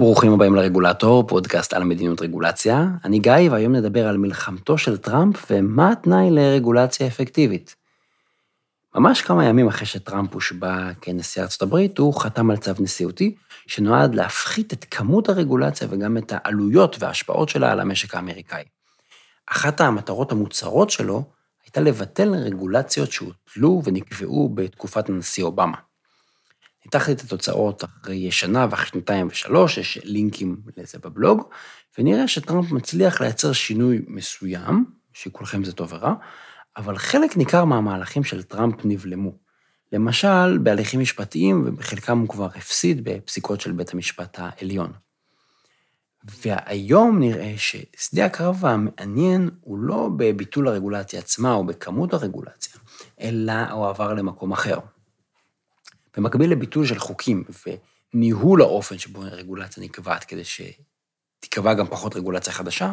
ברוכים הבאים לרגולטור, פודקאסט על מדיניות רגולציה. אני גיא, והיום נדבר על מלחמתו של טראמפ ומה התנאי לרגולציה אפקטיבית. ממש כמה ימים אחרי שטראמפ הושבע כנשיא ארצות הברית, הוא חתם על צו נשיאותי שנועד להפחית את כמות הרגולציה וגם את העלויות וההשפעות שלה על המשק האמריקאי. אחת המטרות המוצהרות שלו הייתה לבטל רגולציות שהוטלו ונקבעו בתקופת הנשיא אובמה. ניתחתי את התוצאות אחרי שנה ואחרי שנתיים ושלוש, יש לינקים לזה בבלוג, ונראה שטראמפ מצליח לייצר שינוי מסוים, שכולכם זה טוב ורע, אבל חלק ניכר מהמהלכים של טראמפ נבלמו. למשל, בהליכים משפטיים, ובחלקם הוא כבר הפסיד בפסיקות של בית המשפט העליון. והיום נראה ששדה הקרב המעניין הוא לא בביטול הרגולציה עצמה או בכמות הרגולציה, אלא הוא עבר למקום אחר. במקביל לביטול של חוקים וניהול האופן שבו הרגולציה נקבעת כדי שתיקבע גם פחות רגולציה חדשה,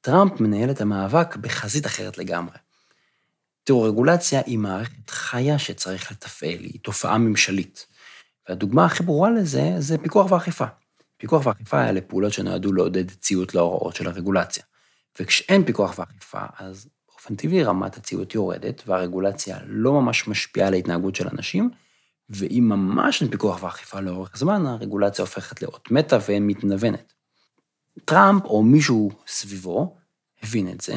טראמפ מנהל את המאבק בחזית אחרת לגמרי. תראו, רגולציה היא מערכת חיה שצריך לתפעל, היא תופעה ממשלית. והדוגמה הכי ברורה לזה, זה פיקוח ואכיפה. פיקוח ואכיפה אלה פעולות שנועדו לעודד ציות להוראות של הרגולציה. וכשאין פיקוח ואכיפה, אז באופן טבעי רמת הציות יורדת, והרגולציה לא ממש משפיעה על ההתנהגות של אנשים, ואם ממש אין פיקוח ואכיפה לאורך זמן, הרגולציה הופכת לאות מתה ומתנוונת. טראמפ או מישהו סביבו הבין את זה,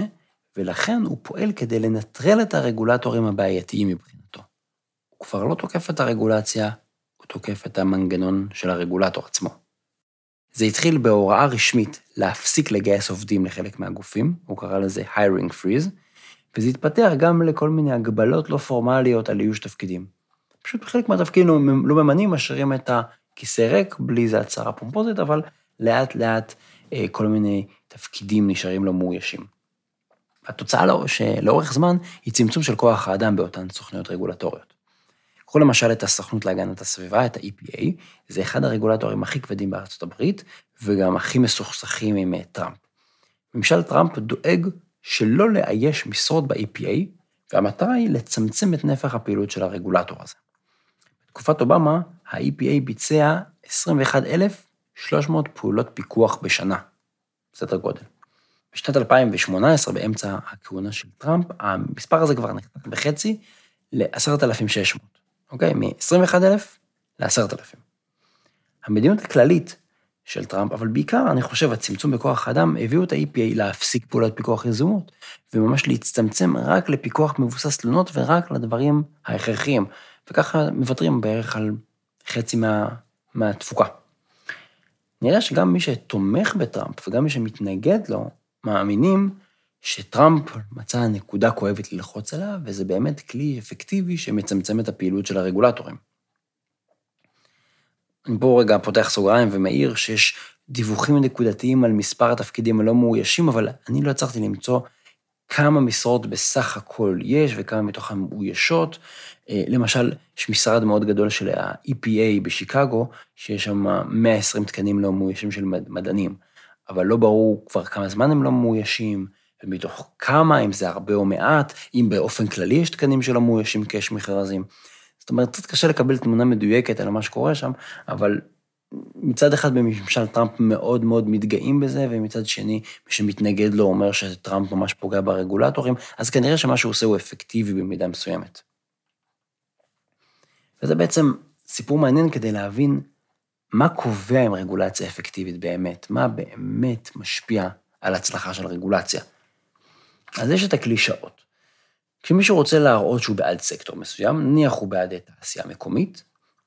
ולכן הוא פועל כדי לנטרל את הרגולטורים הבעייתיים מבחינתו. הוא כבר לא תוקף את הרגולציה, הוא תוקף את המנגנון של הרגולטור עצמו. זה התחיל בהוראה רשמית להפסיק לגייס עובדים לחלק מהגופים, הוא קרא לזה hiring freeze, וזה התפתח גם לכל מיני הגבלות לא פורמליות על איוש תפקידים. פשוט בחלק מהתפקידים לא, לא ממנים, משאירים את הכיסא ריק, בלי איזה הצהרה פומפוזית, אבל לאט לאט אה, כל מיני תפקידים נשארים לא מאוישים. התוצאה לא, שלאורך זמן היא צמצום של כוח האדם באותן סוכנויות רגולטוריות. קחו למשל את הסוכנות להגנת הסביבה, את ה-EPA, זה אחד הרגולטורים הכי כבדים בארצות הברית, וגם הכי מסוכסכים עם אה, טראמפ. ממשל טראמפ דואג שלא לאייש משרות ב-EPA, והמטרה היא לצמצם את נפח הפעילות של הרגולטור הזה. בתקופת אובמה, ה-EPA ביצע 21,300 פעולות פיקוח בשנה, סדר גודל. בשנת 2018, באמצע הכהונה של טראמפ, המספר הזה כבר נחתך בחצי ל-10,600, אוקיי? מ-21,000 ל-10,000. המדיניות הכללית של טראמפ, אבל בעיקר, אני חושב, הצמצום בכוח האדם, הביאו את ה-EPA להפסיק פעולות פיקוח יזומות, וממש להצטמצם רק לפיקוח מבוסס תלונות ורק לדברים ההכרחיים, וככה מוותרים בערך על חצי מה, מהתפוקה. נראה שגם מי שתומך בטראמפ וגם מי שמתנגד לו, מאמינים שטראמפ מצא נקודה כואבת ללחוץ עליו, וזה באמת כלי אפקטיבי שמצמצם את הפעילות של הרגולטורים. אני פה רגע פותח סוגריים ומעיר שיש דיווחים נקודתיים על מספר התפקידים הלא מאוישים, אבל אני לא הצלחתי למצוא כמה משרות בסך הכל יש וכמה מתוכן מאוישות. אה, למשל, יש משרד מאוד גדול של ה-EPA בשיקגו, שיש שם 120 תקנים לא מאוישים של מדענים, אבל לא ברור כבר כמה זמן הם לא מאוישים, ומתוך כמה, אם זה הרבה או מעט, אם באופן כללי יש תקנים שלא מאוישים כי יש מכרזים. זאת אומרת, קצת קשה לקבל תמונה מדויקת על מה שקורה שם, אבל מצד אחד בממשל טראמפ מאוד מאוד מתגאים בזה, ומצד שני, מי שמתנגד לו אומר שטראמפ ממש פוגע ברגולטורים, אז כנראה שמה שהוא עושה הוא אפקטיבי במידה מסוימת. וזה בעצם סיפור מעניין כדי להבין מה קובע עם רגולציה אפקטיבית באמת, מה באמת משפיע על הצלחה של רגולציה. אז יש את הקלישאות. כשמישהו רוצה להראות שהוא בעד סקטור מסוים, נניח הוא בעד תעשייה מקומית,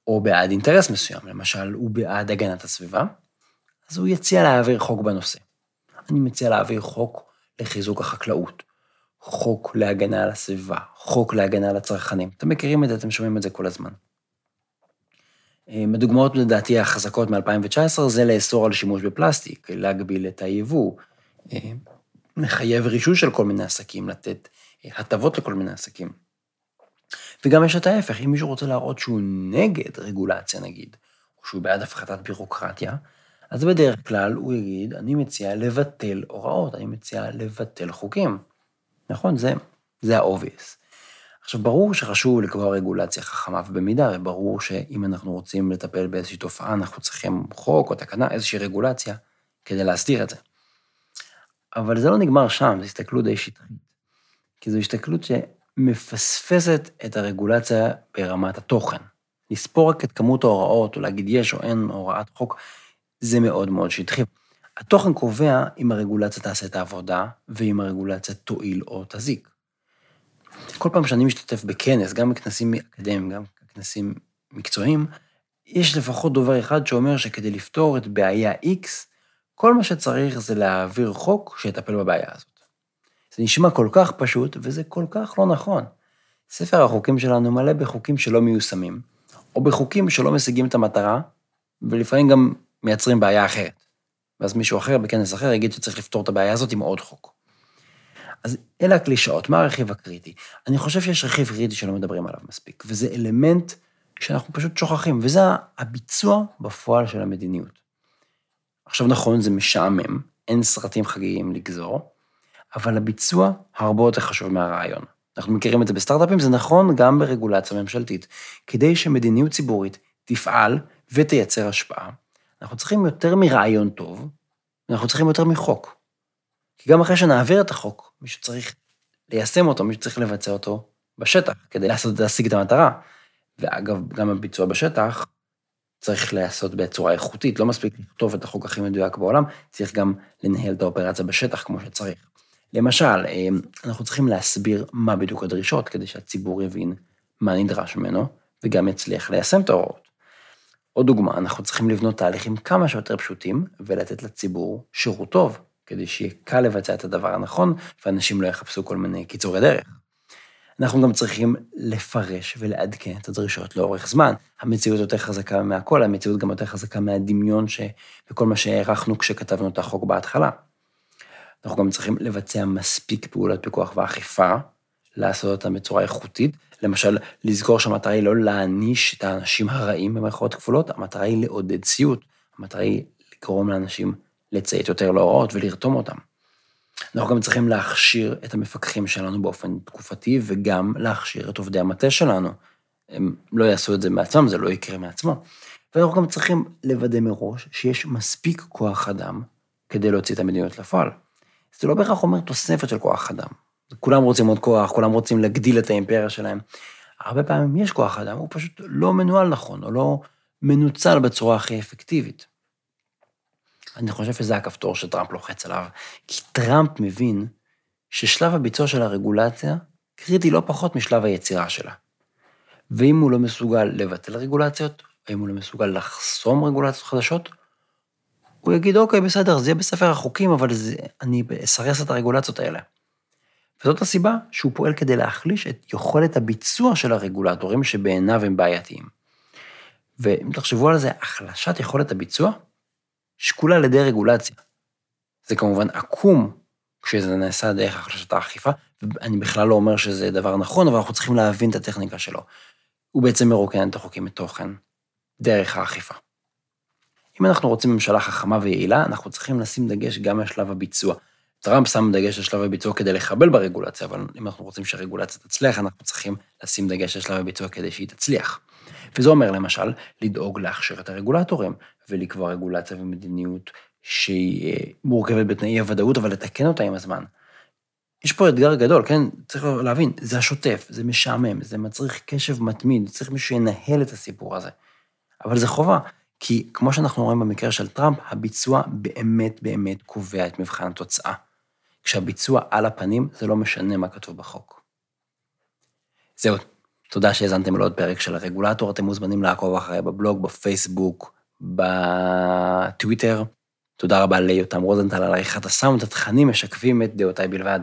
או בעד אינטרס מסוים, למשל, הוא בעד הגנת הסביבה, אז הוא יציע להעביר חוק בנושא. אני מציע להעביר חוק לחיזוק החקלאות, חוק להגנה על הסביבה, חוק להגנה על הצרכנים. אתם מכירים את זה, אתם שומעים את זה כל הזמן. הדוגמאות לדעתי החזקות מ-2019 זה לאסור על שימוש בפלסטיק, להגביל את היבוא, לחייב רישוי של כל מיני עסקים, לתת הטבות לכל מיני עסקים. וגם יש את ההפך, אם מישהו רוצה להראות שהוא נגד רגולציה נגיד, או שהוא בעד הפחתת בירוקרטיה, אז בדרך כלל הוא יגיד, אני מציע לבטל הוראות, אני מציע לבטל חוקים. נכון? זה, זה ה-obvious. עכשיו, ברור שחשוב לקבוע רגולציה חכמה ובמידה, וברור שאם אנחנו רוצים לטפל באיזושהי תופעה, אנחנו צריכים חוק או תקנה, איזושהי רגולציה, כדי להסדיר את זה. אבל זה לא נגמר שם, זו הסתכלות די שטחית. כי זו הסתכלות שמפספסת את הרגולציה ברמת התוכן. לספור רק את כמות ההוראות, או להגיד יש או אין הוראת חוק, זה מאוד מאוד שטחי. התוכן קובע אם הרגולציה תעשה את העבודה, ואם הרגולציה תועיל או תזיק. כל פעם שאני משתתף בכנס, גם בכנסים אקדמיים, גם בכנסים מקצועיים, יש לפחות דובר אחד שאומר שכדי לפתור את בעיה X, כל מה שצריך זה להעביר חוק שיטפל בבעיה הזאת. זה נשמע כל כך פשוט, וזה כל כך לא נכון. ספר החוקים שלנו מלא בחוקים שלא מיושמים, או בחוקים שלא משיגים את המטרה, ולפעמים גם מייצרים בעיה אחרת. ואז מישהו אחר בכנס אחר יגיד שצריך לפתור את הבעיה הזאת עם עוד חוק. אז אלה הקלישאות, מה הרכיב הקריטי? אני חושב שיש רכיב קריטי שלא מדברים עליו מספיק, וזה אלמנט שאנחנו פשוט שוכחים, וזה הביצוע בפועל של המדיניות. עכשיו נכון, זה משעמם, אין סרטים חגיגיים לגזור, אבל הביצוע הרבה יותר חשוב מהרעיון. אנחנו מכירים את זה בסטארט-אפים, זה נכון גם ברגולציה ממשלתית. כדי שמדיניות ציבורית תפעל ותייצר השפעה, אנחנו צריכים יותר מרעיון טוב, אנחנו צריכים יותר מחוק. כי גם אחרי שנעביר את החוק, מישהו צריך ליישם אותו, מישהו צריך לבצע אותו בשטח, כדי לעשות, להשיג את המטרה. ואגב, גם הביצוע בשטח צריך להיעשות בצורה איכותית, לא מספיק לכתוב את החוק הכי מדויק בעולם, צריך גם לנהל את האופרציה בשטח כמו שצריך. למשל, אה, אנחנו צריכים להסביר מה בדיוק הדרישות, כדי שהציבור יבין מה נדרש ממנו, וגם יצליח ליישם את ההוראות. עוד דוגמה, אנחנו צריכים לבנות תהליכים כמה שיותר פשוטים, ולתת לציבור שירות טוב, כדי שיהיה קל לבצע את הדבר הנכון, ואנשים לא יחפשו כל מיני קיצורי דרך. אנחנו גם צריכים לפרש ולעדכן את הדרישות לאורך זמן. המציאות יותר חזקה מהכל, המציאות גם יותר חזקה מהדמיון ש... וכל מה שהערכנו כשכתבנו את החוק בהתחלה. אנחנו גם צריכים לבצע מספיק פעולות פיקוח ואכיפה, לעשות אותם בצורה איכותית. למשל, לזכור שהמטרה היא לא להעניש את האנשים הרעים במרכאות כפולות, המטרה היא לעודד ציות, המטרה היא לגרום לאנשים לציית יותר להוראות ולרתום אותם. אנחנו גם צריכים להכשיר את המפקחים שלנו באופן תקופתי, וגם להכשיר את עובדי המטה שלנו. הם לא יעשו את זה מעצמם, זה לא יקרה מעצמו. ואנחנו גם צריכים לוודא מראש שיש מספיק כוח אדם כדי להוציא את המדיניות לפועל. זה לא בהכרח אומר תוספת של כוח אדם. כולם רוצים עוד כוח, כולם רוצים להגדיל את האימפריה שלהם. הרבה פעמים יש כוח אדם, הוא פשוט לא מנוהל נכון, או לא מנוצל בצורה הכי אפקטיבית. אני חושב שזה הכפתור שטראמפ לוחץ עליו, כי טראמפ מבין ששלב הביצוע של הרגולציה קריטי לא פחות משלב היצירה שלה. ואם הוא לא מסוגל לבטל רגולציות, או אם הוא לא מסוגל לחסום רגולציות חדשות, הוא יגיד, אוקיי, בסדר, זה יהיה בספר החוקים, אבל זה, אני אסרס את הרגולציות האלה. וזאת הסיבה שהוא פועל כדי להחליש את יכולת הביצוע של הרגולטורים שבעיניו הם בעייתיים. ואם תחשבו על זה, החלשת יכולת הביצוע שקולה על ידי רגולציה. זה כמובן עקום כשזה נעשה דרך החלשת האכיפה, ואני בכלל לא אומר שזה דבר נכון, אבל אנחנו צריכים להבין את הטכניקה שלו. הוא בעצם מרוקן את החוקים מתוכן דרך האכיפה. אם אנחנו רוצים ממשלה חכמה ויעילה, אנחנו צריכים לשים דגש גם על שלב הביצוע. טראמפ שם דגש על שלב הביצוע כדי לחבל ברגולציה, אבל אם אנחנו רוצים שהרגולציה תצליח, אנחנו צריכים לשים דגש על שלב הביצוע כדי שהיא תצליח. וזה אומר למשל, לדאוג להכשיר את הרגולטורים, ולקבוע רגולציה ומדיניות שהיא אה, מורכבת בתנאי הוודאות, אבל לתקן אותה עם הזמן. יש פה אתגר גדול, כן? צריך להבין, זה השוטף, זה משעמם, זה מצריך קשב מתמיד, צריך מישהו שינהל את הסיפור הזה. אבל זה חובה, כי כמו שאנחנו רואים במקרה של טראמפ, הביצוע באמת באמת קובע את מבחן התוצאה. כשהביצוע על הפנים, זה לא משנה מה כתוב בחוק. זהו, תודה שהאזנתם לעוד פרק של הרגולטור, אתם מוזמנים לעקוב אחריי בבלוג, בפייסבוק, בטוויטר. תודה רבה ליותם רוזנטל על עריכת הסאונד, התכנים משקפים את דעותיי בלבד.